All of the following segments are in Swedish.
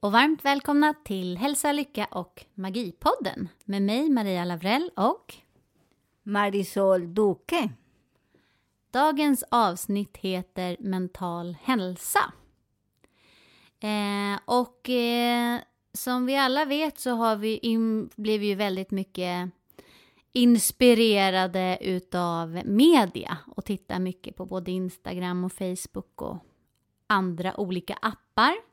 Och varmt välkomna till Hälsa, Lycka och Magipodden med mig Maria Lavrell och Marisol Duque. dagens avsnitt heter Mental hälsa. Eh, och eh, som vi alla vet så har vi in, blev ju väldigt mycket inspirerade utav media och tittar mycket på både Instagram och Facebook och andra olika appar.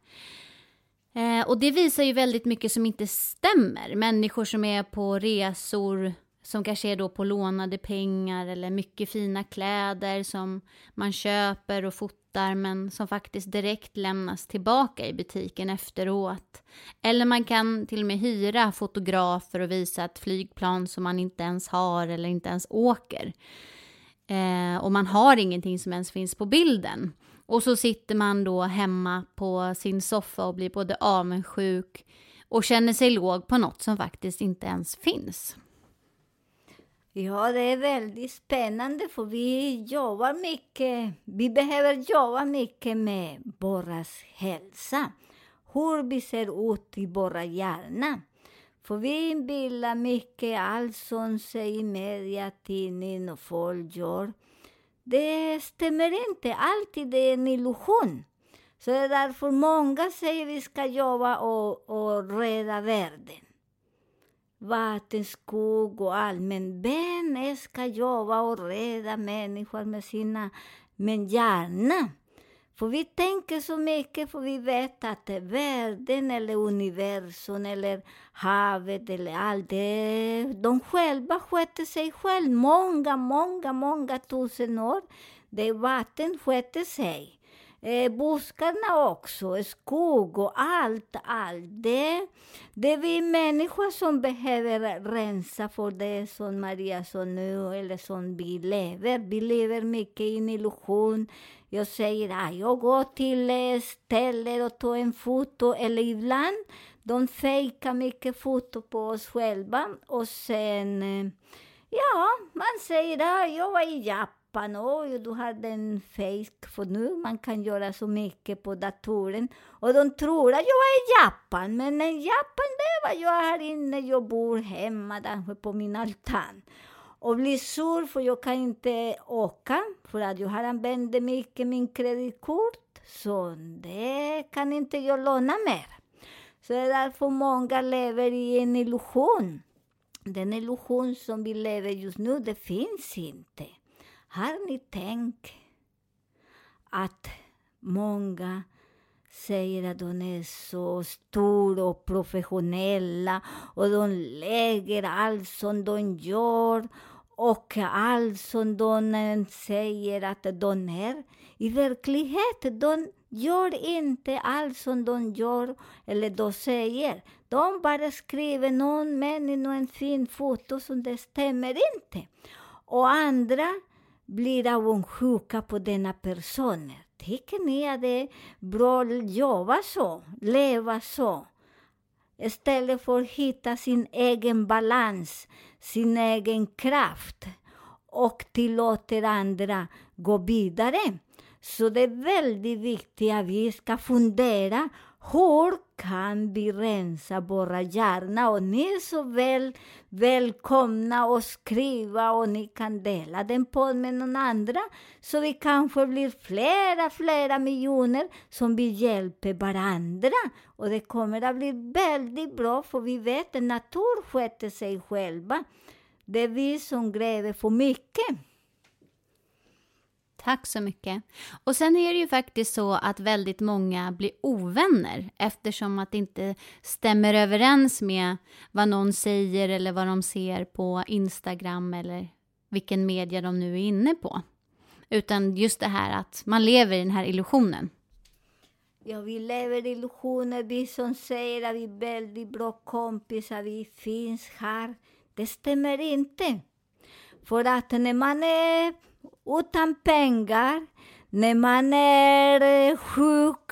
Eh, och det visar ju väldigt mycket som inte stämmer. Människor som är på resor som kanske är då på lånade pengar eller mycket fina kläder som man köper och fotar men som faktiskt direkt lämnas tillbaka i butiken efteråt. Eller man kan till och med hyra fotografer och visa ett flygplan som man inte ens har eller inte ens åker. Eh, och man har ingenting som ens finns på bilden. Och så sitter man då hemma på sin soffa och blir både avundsjuk och känner sig låg på något som faktiskt inte ens finns. Ja, det är väldigt spännande för vi jobbar mycket. Vi behöver jobba mycket med vår hälsa. Hur vi ser ut i våra hjärna. För vi inbillar mycket allt som säger media, tidning och folk gör. Det stämmer inte alltid, det är en illusion. Så det är därför många säger vi ska jobba och, och rädda världen vatten, skog och allt. Men vem ska jobba och rädda människor med sina med hjärna? För vi tänker så mycket, för vi vet att världen eller universum eller havet eller allt det, de själva sköter sig själva. många, många, många tusen år. Det vatten sköter sig. Eh, buskarna också, skog och allt, allt. Det, det är vi människor som behöver rensa för det som Maria sa nu, eller som vi lever. Vi lever mycket i en illusion. Jag säger att ah, jag går till eh, ställen och tar en foto, eller ibland de fejkar mycket foto på oss själva och sen, eh, ja, man säger att ah, jag var i Japan pappan, oj, du har den fejk, för nu man kan göra så mycket på datoren. Och de tror att jag är i Japan, men i Japan det var jag här inne, jag bor hemma där på min altan. Och blir sur för jag kan inte åka, för att jag har använt mycket min kreditkort. Så det kan inte jag låna mer. Så det är därför många lever i en illusion. Den illusion som vi lever just nu, det finns inte. Har ni tänkt att många säger att de är så stora och professionella och de lägger allt som de gör och allt som de säger att de är. I verkligheten, de gör inte allt som de gör eller de säger. De bara skriver någon mening och någon fin foto som det stämmer inte. Och andra blir avundsjuka på denna personer. Tycker ni att det är bra att jobba så, leva så? Istället för att hitta sin egen balans, sin egen kraft och tillåter andra gå vidare. Så det är väldigt viktigt att vi ska fundera hur kan vi rensa våra hjärnor? Och ni är så väl välkomna att skriva och ni kan dela den på med någon andra. Så vi kanske blir flera, flera miljoner som vi hjälper varandra. Och det kommer att bli väldigt bra för vi vet att natur sköter sig själva. Det är vi som gräver för mycket. Tack så mycket. Och sen är det ju faktiskt så att väldigt många blir ovänner eftersom att det inte stämmer överens med vad någon säger eller vad de ser på Instagram eller vilken media de nu är inne på. Utan just det här att man lever i den här illusionen. Ja, vi lever i illusioner, vi som säger att vi är väldigt bra kompisar, vi finns här. Det stämmer inte. För att när man är utan pengar, när man är eh, sjuk,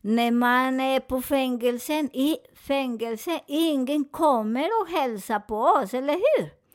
när man är på fängelsen, i fängelse, ingen kommer och hälsar på oss, eller hur?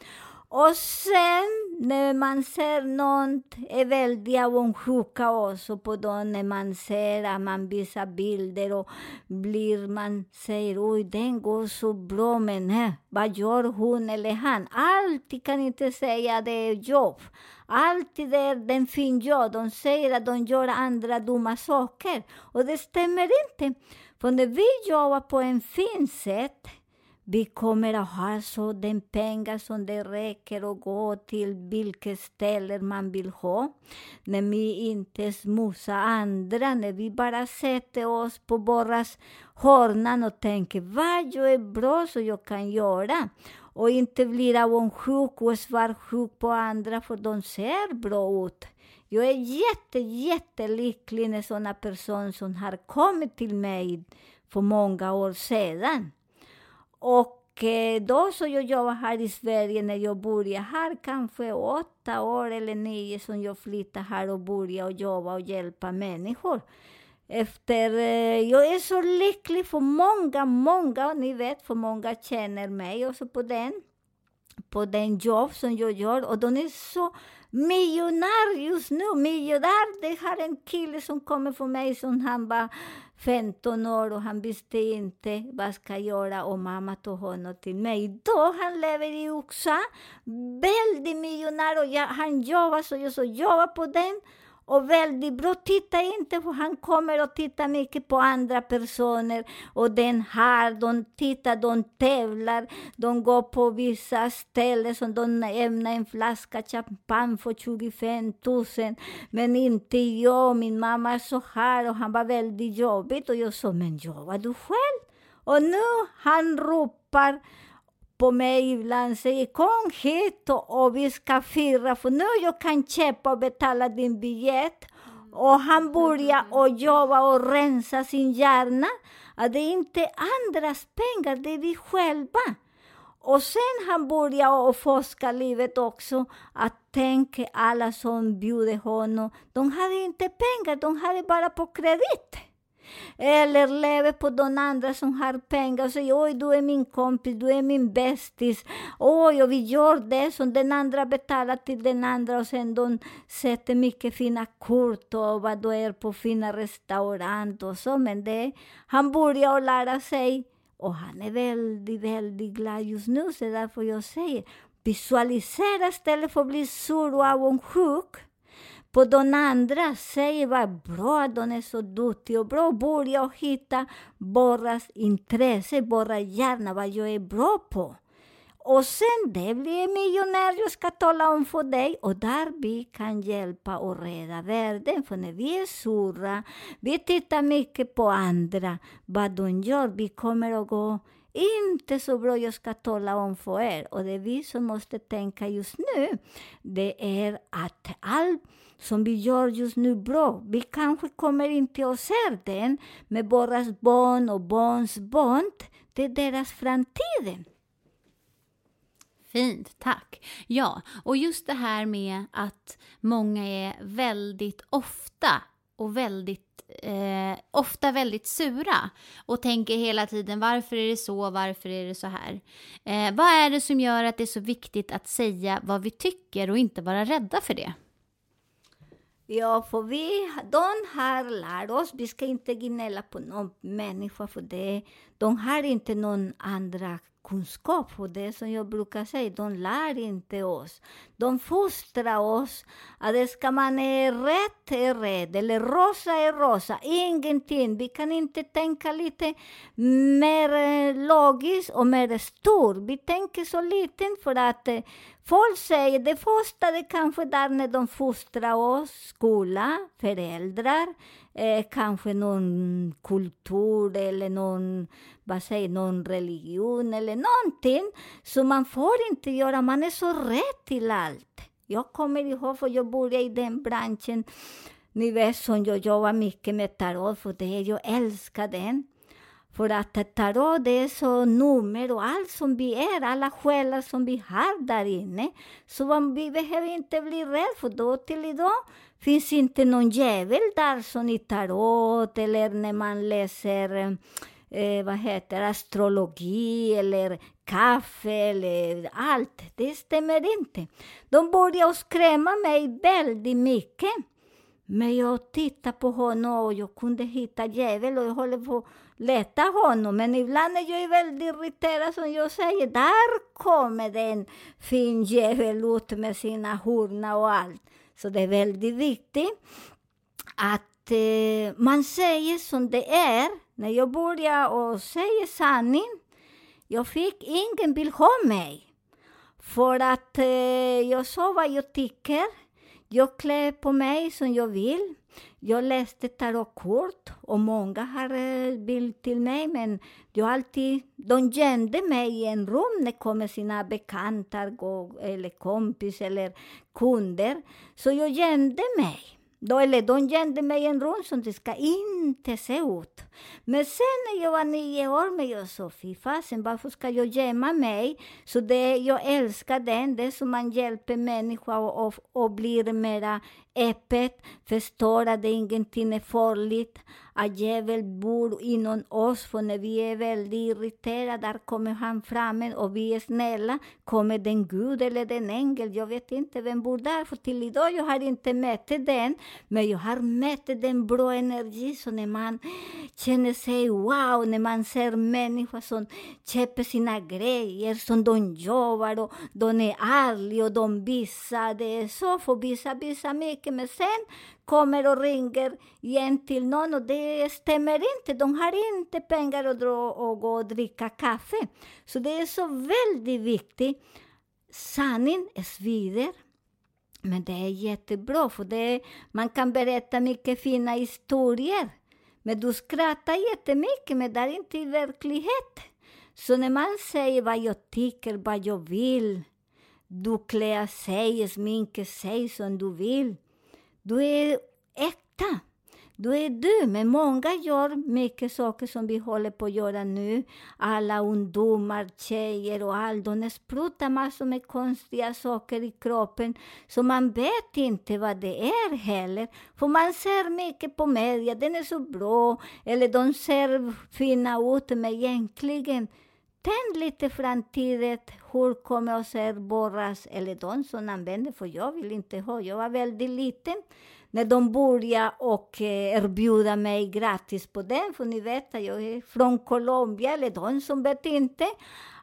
Och sen när man ser någon är väldigt avundsjuka också på dem, när man ser att man visar bilder och blir man säger oj den går så bra men här, vad gör hon eller han? Alltid kan inte säga det är jobb. Alltid det är den fin jobb. De säger att de gör andra dumma saker. Och det stämmer inte. För när vi jobbar på en fin sätt vi kommer att ha så den pengar som det räcker att gå till vilket ställe man vill ha. När vi inte smusar andra, när vi bara sätter oss på våra hörnan och tänker vad jag är bra så jag kan göra. Och inte blir avundsjuk och svartsjuk på andra för de ser bra ut. Jag är jätte, jättelycklig när sådana personer som har kommit till mig för många år sedan. Och eh, då så jag jobbade här i Sverige när jag började här, kanske åtta år eller nio som jag flyttade här och började jobba och hjälpa människor. Efter, eh, jag är så lycklig för många, många, ni vet, för många känner mig också på den, på den jobb som jag gör och de är så miljonär just nu, miljonär. Det har en kille som kommer från mig som han bara 15 år och han visste inte vad ska jag göra och mamma tog honom till mig. Då han lever i Oxa. väldigt miljonär och jag, han jobbar så jag så jobbar på den och väldigt bra. Titta inte, för han kommer att titta mycket på andra personer. Och den här, de tittar, de tävlar, de går på vissa ställen som de ämnar en flaska champagne för 25 000. Men inte jag, min mamma är så här och han var väldigt jobbigt. Och jag sa, men jobbar du själv? Och nu han ropar på mig ibland säger kom hit och, vi ska fira för nu jag kan köpa och betala din biljett. Och han börjar och jobba och rensa sin hjärna. Att det är inte andras pengar, det är vi själva. Och sen han börjar och forska livet också, att tänka alla som bjuder honom, de hade inte pengar, de hade bara på kredit. Eller lever på de andra som har pengar och säger oj, du är min kompis, du är min bästis. Oj, och vi gör det som den andra betalar till den andra och sen de sätter mycket fina kort och vad du är på fina restaurang och så. Men det, han börjar lära sig och han är väldigt, väldigt glad just nu. Så därför jag säger, visualisera istället för att bli sur och avundsjuk på de andra. säger vad bra de är så duktiga och bra. Börja jag hitta våras intresse, våra hjärna, vad jag är bra på. Och sen det blir miljonär jag ska tala om för dig och där vi kan hjälpa och rädda världen. För när vi är sura, vi tittar mycket på andra, vad de gör, vi kommer att gå inte så bra jag ska tala om för er. Och det vi som måste tänka just nu, det är att allt som vi gör just nu bra. Vi kanske kommer inte att se den med våra barn och barns barn. Det är deras framtid. Fint, tack. Ja, och just det här med att många är väldigt ofta och väldigt eh, ofta väldigt sura och tänker hela tiden varför är det så, varför är det så här? Eh, vad är det som gör att det är så viktigt att säga vad vi tycker och inte vara rädda för det? Ja, för vi, de har lärt oss, vi ska inte gnälla på någon människa för det. De har inte någon andra kunskap. Och det som jag brukar säga, de lär inte oss. De fostrar oss att det ska man är rätt är rätt, eller rosa är rosa, ingenting. Vi kan inte tänka lite mer eh, logiskt och mer stort. Vi tänker så liten för att eh, folk säger, det första det kanske där när de fostrar oss, skola, föräldrar, eh, kanske någon kultur eller någon, vad säger, någon religion eller någonting. Så man får inte göra, man är så rätt till allt. Jag kommer ihåg, för jag började i den branschen, ni vet som jag jobbar mycket med tarot, för det, jag älskar den. För att tarot, det är så nummer och allt som vi är, alla själar som vi har där inne. Så man, vi behöver inte bli rädda, för då till idag finns inte någon djävul där som i tarot eller när man läser eh, vad heter astrologi eller kaffe eller allt. Det stämmer inte. De började skrämma mig väldigt mycket. Men jag tittade på honom och jag kunde hitta djävul och jag håller på att leta honom. Men ibland är jag väldigt irriterad som jag säger, där kommer det en fin djävul ut med sina horn och allt. Så det är väldigt viktigt att eh, man säger som det är. När jag började och säger sanning, jag fick ingen vill ha mig. För att eh, jag sa vad jag tycker. Jag klär på mig som jag vill. Jag läste tarotkort och många har eh, bild till mig, men jag alltid, de gömde mig i en rum när kom sina bekanta eller kompis eller kunder. Så jag gömde mig. Då, eller de gömde mig i en rum som det ska inte se ut. Men sen när jag var nio år, men jag sa fy fasen, varför ska jag gömma mig? Så det, jag älskar den, det är som man hjälper människor och, och, och blir mera öppet, förstår att det ingenting är farligt, att djävulen bor inom oss, för när vi är väldigt irriterade, där kommer han fram och vi är snälla, kommer den Gud eller den ängel, jag vet inte vem bor där, för till idag jag har inte mätt den, men jag har mätt den bra energi, så när man känner sig wow, när man ser människor som köper sina grejer, som de jobbar och de är ärliga och de visar, det är så, för vissa visar mycket, men sen kommer och ringer igen till någon och det stämmer inte. De har inte pengar att dra och gå och dricka kaffe. Så det är så väldigt viktigt. Sanning svider. Men det är jättebra, för det, man kan berätta mycket fina historier. Men du skrattar jättemycket, men det är inte i verklighet. Så när man säger vad jag tycker, vad jag vill, du klär sig, sminkar sig som du vill. Du är äkta. Du är du, men många gör mycket saker som vi håller på att göra nu. Alla ungdomar, tjejer och allt, de sprutar massor med konstiga saker i kroppen, så man vet inte vad det är heller. För man ser mycket på media, den är så bra, eller de ser fina ut, men egentligen Tänk lite framtiden, hur kommer att se borras, eller de som använder, för jag vill inte ha, jag var väldigt liten när de började och eh, erbjuda mig gratis på den, för ni vet att jag är från Colombia, eller de som vet inte,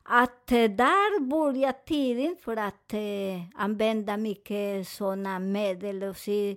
att eh, där började tiden för att eh, använda mycket sådana medel och se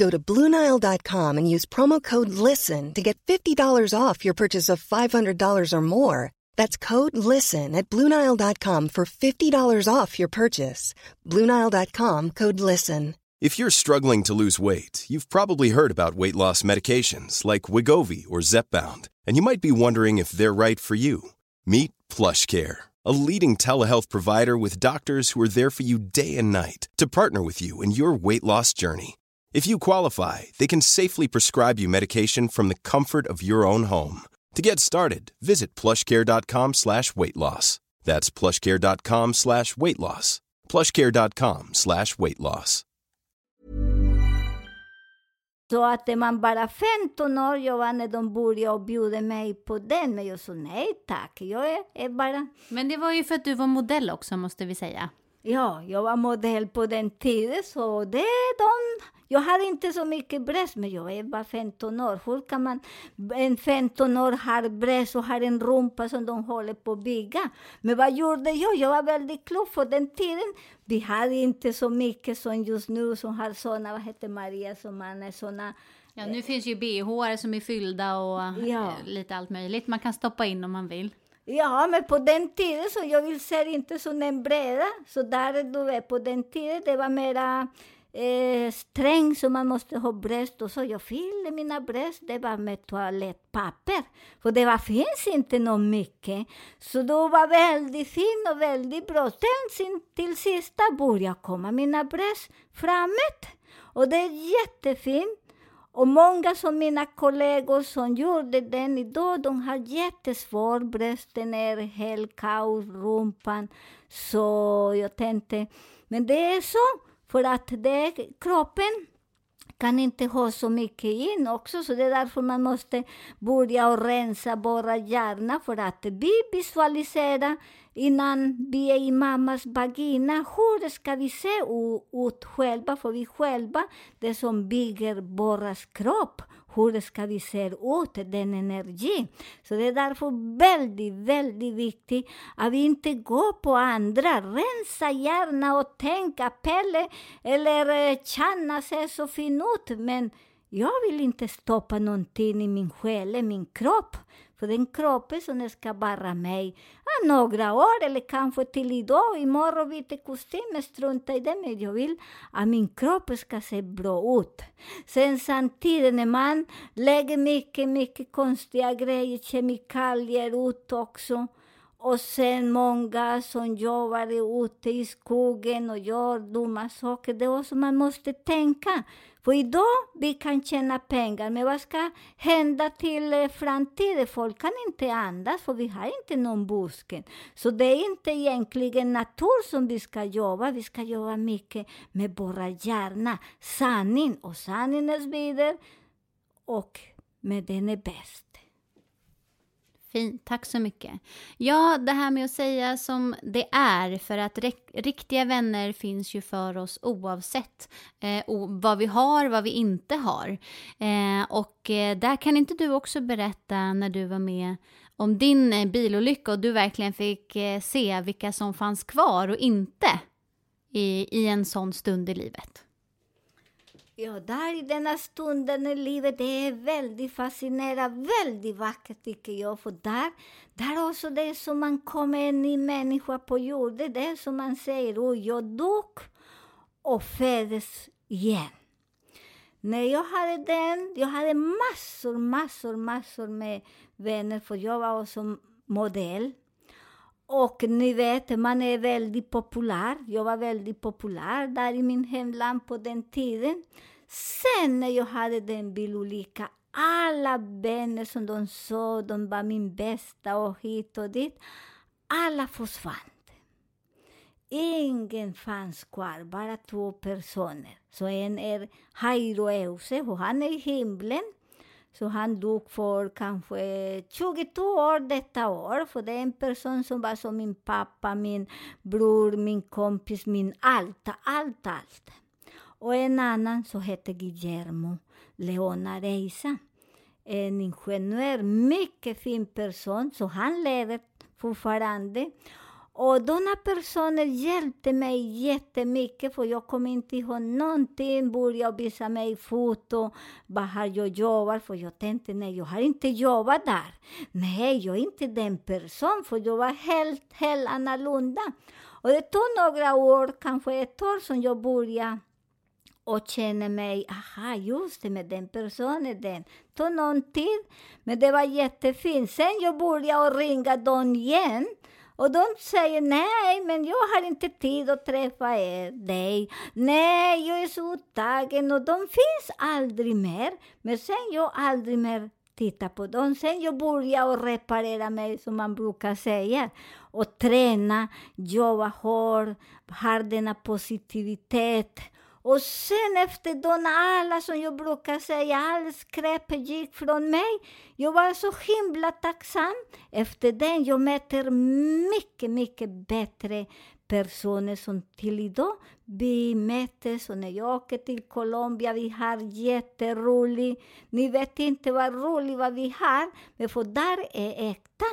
Go to Bluenile.com and use promo code LISTEN to get $50 off your purchase of $500 or more. That's code LISTEN at Bluenile.com for $50 off your purchase. Bluenile.com code LISTEN. If you're struggling to lose weight, you've probably heard about weight loss medications like Wigovi or Zepbound, and you might be wondering if they're right for you. Meet PlushCare, a leading telehealth provider with doctors who are there for you day and night to partner with you in your weight loss journey. If you qualify, they can safely prescribe you medication from the comfort of your own home. To get started, visit plushcare.com slash weight loss. That's plushcare.com slash weight loss. plushcare.com slash weight loss. Så att är man bara 15 år, jag var när de började och bjuda mig på den, men jag sa nej tack, jag är, är bara Men det var ju för att du var modell också, måste vi säga. Ja, jag var modell på den tiden, så det är de... Jag hade inte så mycket bröst, men jag är bara 15 år. Hur kan man... En 15 år har bröst och har en rumpa som de håller på att bygga. Men vad gjorde jag? Jag var väldigt klok för den tiden. Vi hade inte så mycket som just nu, som har såna, vad heter Maria, som man är såna... Ja, nu finns ju bh som är fyllda och Ja. eh, lite allt möjligt man kan stoppa in om man vill. Ja, men på den tiden så jag vill se inte som en bräda. Så där du vet, på den tiden det var mera eh, sträng så man måste ha bröst och så. Jag fyllde mina bröst, det var med toalettpapper. För det var, finns inte något mycket. Så då var väldigt fin och väldigt bra. Sen sin, till sista började komma mina bröst framåt. Och det är jättefint. Och många som mina kollegor som gjorde den idag, de har jättesvårt. Brösten är helt kaos, rumpan. Så jag tänkte, men det är så, för att det, kroppen kan inte ha så mycket in också, så det är därför man måste börja och rensa våra hjärna för att vi visualiserar innan vi är i mammas vagina. Hur ska vi se ut själva? För vi själva, det som bygger vår kropp. Hur ska vi se ut, den energin. Så det är därför väldigt, väldigt viktigt att vi inte går på andra. Rensa hjärna och tänka Pelle eller Channa ser så fin ut, men jag vill inte stoppa någonting i min själ, i min kropp. För den kroppen som ska bära mig ja, några år eller kanske till idag, imorgon byter kostym, strunta i det. Men jag vill att min kropp ska se bra ut. Sen samtidigt när man lägger mycket, mycket konstiga grejer, kemikalier ut också. Och sen många som jobbar ute i skogen och gör dumma saker. Det är också man måste tänka. För idag vi kan tjäna pengar, men vad ska hända till eh, framtiden? Folk kan inte andas, för vi har inte någon busken. Så det är inte egentligen natur som vi ska jobba. Vi ska jobba mycket med våra hjärna. Sanning, och sanningen svider, vidare. Och med den är bäst. Fint, tack så mycket. Ja, det här med att säga som det är, för att riktiga vänner finns ju för oss oavsett eh, vad vi har, vad vi inte har. Eh, och eh, där kan inte du också berätta när du var med om din eh, bilolycka och du verkligen fick eh, se vilka som fanns kvar och inte i, i en sån stund i livet? Ja, där i denna stunden i livet, det är väldigt fascinerande, väldigt vackert tycker jag. För där, där också det är som man kommer en ny människa på jorden. Det är som man säger, och jag dog och föddes igen. När jag hade den, jag hade massor, massor, massor med vänner, för jag var också modell. Och ni vet, man är väldigt populär. Jag var väldigt populär där i min hemland på den tiden. Sen när jag hade den bilolyckan, alla vänner som de sa, de var min bästa och hit och dit. Alla försvann. Ingen fanns kvar, bara två personer. Så en är Jairo Euse, och han är i himlen. Så han dog för kanske 22 år detta år. För det är en person som var som min pappa, min bror, min kompis, min allt, allt, allt. Och en annan som hette Guillermo Leona Reisa. En ingenjör, mycket fin person, så han lever fortfarande. Och denna personer hjälpte mig jättemycket, för jag kom inte ihåg någonting. Började visa mig foto, vad har jag jobbat? För jag tänkte, nej, jag har inte jobbat där. Nej, jag är inte den personen, för jag var helt, helt annorlunda. Och det tog några år, kanske ett år, som jag började och känner mig, aha, just det, med den personen, den. tog någon tid, men det var jättefint. Sen jag började ringa dem igen, och de säger nej, men jag har inte tid att träffa er, dig. Nej, jag är så upptagen och de finns aldrig mer. Men sen jag aldrig mer tittar på dem. Sen jag började att reparera mig, som man brukar säga. Och träna, jobba hårt, ha denna positivitet. Och sen efter då när alla, som jag brukar säga, all skräp gick från mig. Jag var så himla tacksam. Efter den jag möter mycket, mycket bättre personer som till idag. Vi möttes och när jag åker till Colombia, vi har jätteroligt. Ni vet inte vad roligt vad vi har, men för där är äkta.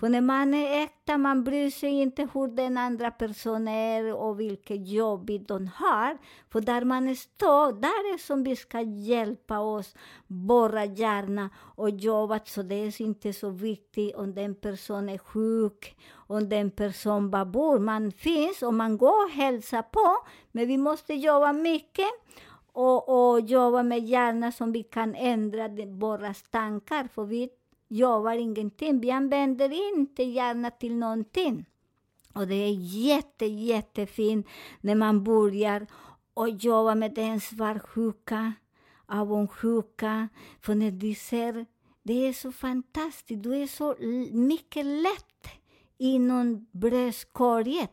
För när man är äkta, man bryr sig inte hur den andra personen är och vilket jobb de har. För där man står, där är som vi ska hjälpa oss, borra hjärna och jobba. Så det är inte så viktigt om den personen är sjuk, om den personen bara bor. Man finns och man går och hälsar på, men vi måste jobba mycket och, och jobba med hjärnan som vi kan ändra våra tankar. För vi jobbar ingenting. Vi använder inte hjärnan till någonting. Och det är jätte, jättefint när man börjar och jobba med den svartsjuka, avundsjuka. För när du ser, det är så fantastiskt, du är så mycket lätt inom bröstkorgen.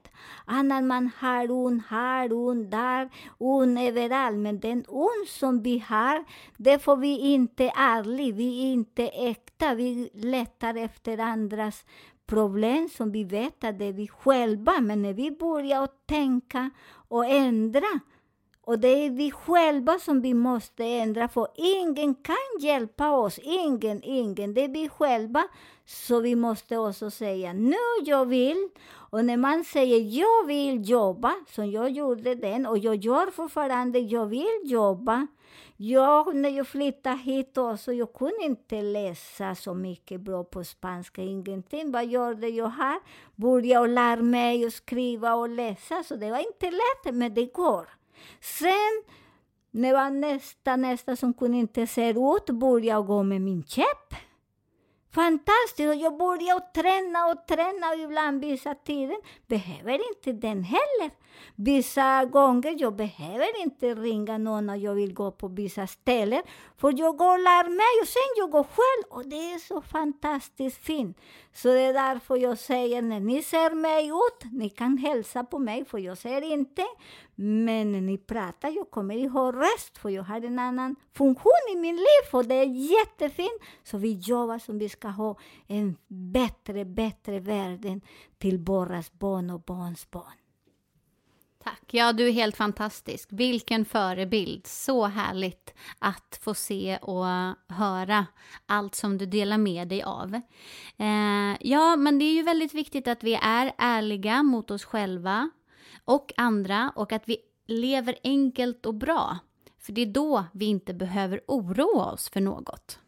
Annan man har ont här, ont där, ont överallt. Men den ont som vi har, det får vi inte ärlig, vi är inte äkta. Vi letar efter andras problem som vi vet att det är vi själva. Men när vi börjar att tänka och ändra, och det är vi själva som vi måste ändra, för ingen kan hjälpa oss. Ingen, ingen. Det är vi själva. Så vi måste också säga nu jag vill. Och när man säger jag vill jobba, som jag gjorde den, och jag gör fortfarande, jag vill jobba. Jag, när jag flyttade hit också, jag kunde inte läsa så mycket bra på spanska, ingenting. Vad gjorde jag här? Började lära mig att skriva och läsa, så det var inte lätt, men det går. Sen, när var nästa, nästa som kunde inte se ut, började jag gå med min käpp. Fantastiskt! Och jag började träna och träna och ibland vissa tider behöver inte den heller. Vissa gånger jag behöver inte ringa någon när jag vill gå på vissa ställen. För jag går och lär mig och sen jag går själv och det är så fantastiskt fint. Så det är därför jag säger när ni ser mig ut, ni kan hälsa på mig för jag ser inte. Men när ni pratar, jag kommer ihåg röst för jag har en annan funktion i min liv och det är jättefint. Så vi jobbar som vi ska ha en bättre, bättre värld till våra barn och barnsbarn. Tack. Ja, du är helt fantastisk. Vilken förebild. Så härligt att få se och höra allt som du delar med dig av. Eh, ja, men det är ju väldigt viktigt att vi är ärliga mot oss själva och andra och att vi lever enkelt och bra. För det är då vi inte behöver oroa oss för något.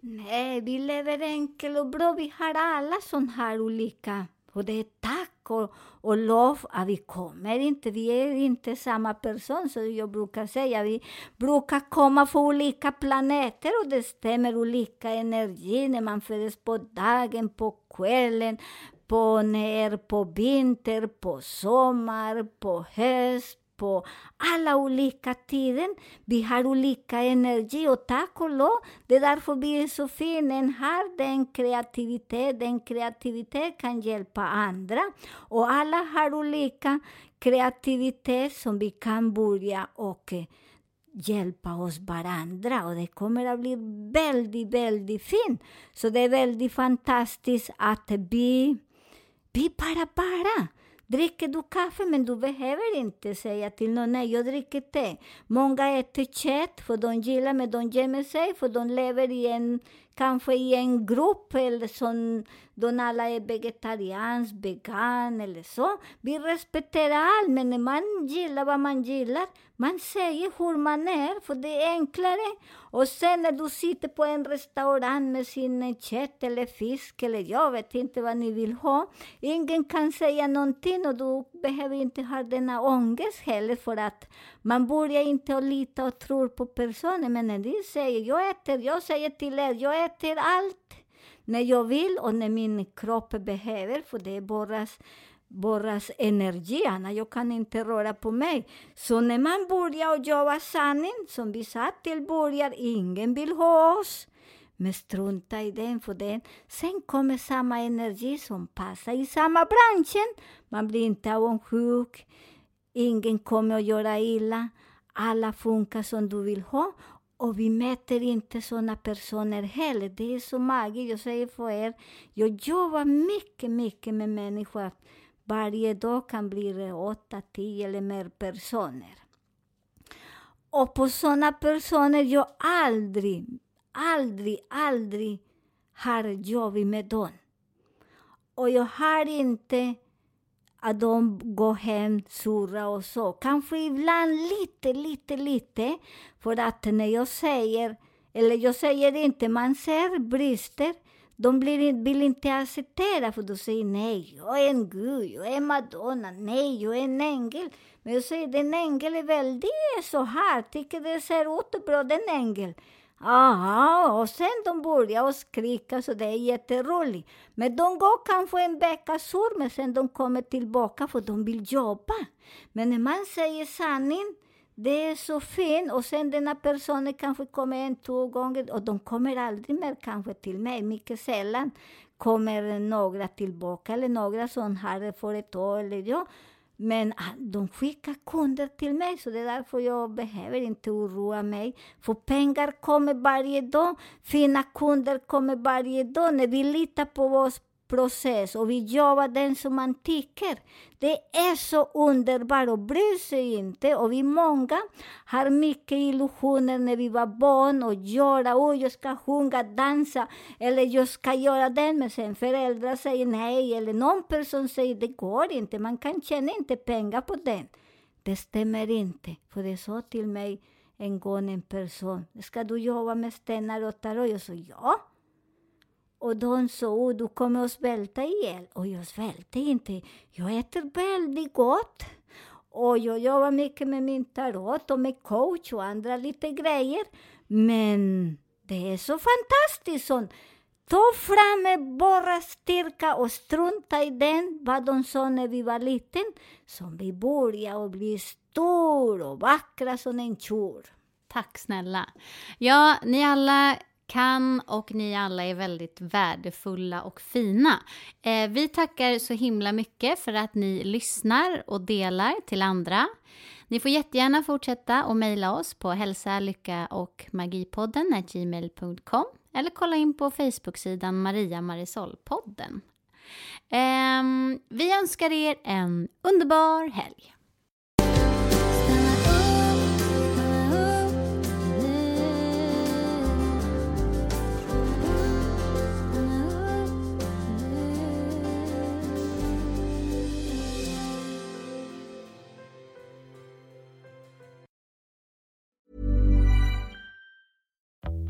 Nej, vi lever enkelt och bra. Vi har alla som här olika. Och det är tack och, och lov att vi kommer inte. Vi är inte samma person, som jag brukar säga. Vi brukar komma från olika planeter och det stämmer olika energi när man föds på dagen, på kvällen, på när, på vinter, på sommar, på höst, på alla ah, olika tider. Vi har olika energi och tack och lov, det är därför vi är så fina. En har den kreativitet, den kreativitet kan hjälpa andra. Och ah, alla har olika kreativitet som vi kan börja och hjälpa oss varandra och det kommer att bli väldigt, väldigt fint. Så det är väldigt fantastiskt att vi, vi bara, bara Dricker du kaffe men du behöver inte säga till någon nej, jag dricker te. Många äter kött för de gillar men de gömmer sig för de lever i en, kanske i en grupp eller som de alla är vegetarians, vegan eller så. Vi respekterar allt men när man gillar vad man gillar, man säger hur man är för det är enklare. Och sen när du sitter på en restaurang med sin kött eller fisk eller jag vet inte vad ni vill ha. Ingen kan säga någonting och du behöver inte ha denna ångest heller för att man börjar inte att lita och tro på personen. Men när de säger, jag äter, jag säger till er, jag äter allt när jag vill och när min kropp behöver, för det är bara borras energi, Anna, jag kan inte röra på mig. Så när man börjar jobba sanning, som vi sa till början, ingen vill ha oss. Men strunta i den, för den. Sen kommer samma energi som passar i samma branschen. Man blir inte avundsjuk. Ingen kommer att göra illa. Alla funkar som du vill ha. Och vi mäter inte sådana personer heller. Det är så magiskt. Jag säger för er, jag jobbar mycket, mycket med människor. Varje dag kan bli det åtta, tio eller mer personer. Och på sådana personer jag aldrig, aldrig, aldrig har jobbat med dem. Och jag har inte att de går hem sura och så. Kanske ibland lite, lite, lite. För att när jag säger, eller jag säger inte, man ser brister. De blir, vill inte acceptera, för de säger nej, jag är en gud, jag är Madonna, nej, jag är en ängel. Men jag säger, den ängel är väldigt så här, tycker det ser ut bra, den ängel. Aha, och sen de börjar och skrika så det är jätteroligt. Men de går kanske en vecka sur, men sen de kommer tillbaka för de vill jobba. Men när man säger sanning, det är så fint. Och sen denna personen kanske kommer en, två gånger och de kommer aldrig mer kanske till mig. Mycket sällan kommer några tillbaka eller några som har företag eller jag. Men de skickar kunder till mig, så det är därför jag behöver inte oroa mig. För pengar kommer varje dag, fina kunder kommer varje dag. När vi litar på oss process och vi jobbar den som man tycker. Det är så underbart och bryr sig inte. Och vi många har mycket illusioner när vi var barn och göra, oh, jag ska sjunga, dansa eller jag ska göra den. Men sen föräldrar säger nej eller någon person säger det går inte, man kan tjäna inte pengar på den. Det stämmer inte, för det sa till mig en gång en person, ska du jobba med stenar och tarot? Jag sa ja. Och de sa, oh, du kommer att svälta ihjäl. Och jag svälter inte. Jag äter väldigt gott. Och jag jobbar mycket med min tarot och med coach och andra lite grejer. Men det är så fantastiskt. Så ta fram med bara styrka och strunta i den, vad de sa när vi var liten. Som vi börjar och bli stor och vackra som en tjur. Tack snälla. Ja, ni alla kan och ni alla är väldigt värdefulla och fina. Eh, vi tackar så himla mycket för att ni lyssnar och delar till andra. Ni får jättegärna fortsätta och mejla oss på hälsa, lycka och magipodden gmail.com eller kolla in på Facebook-sidan Maria Marisol-podden. Eh, vi önskar er en underbar helg.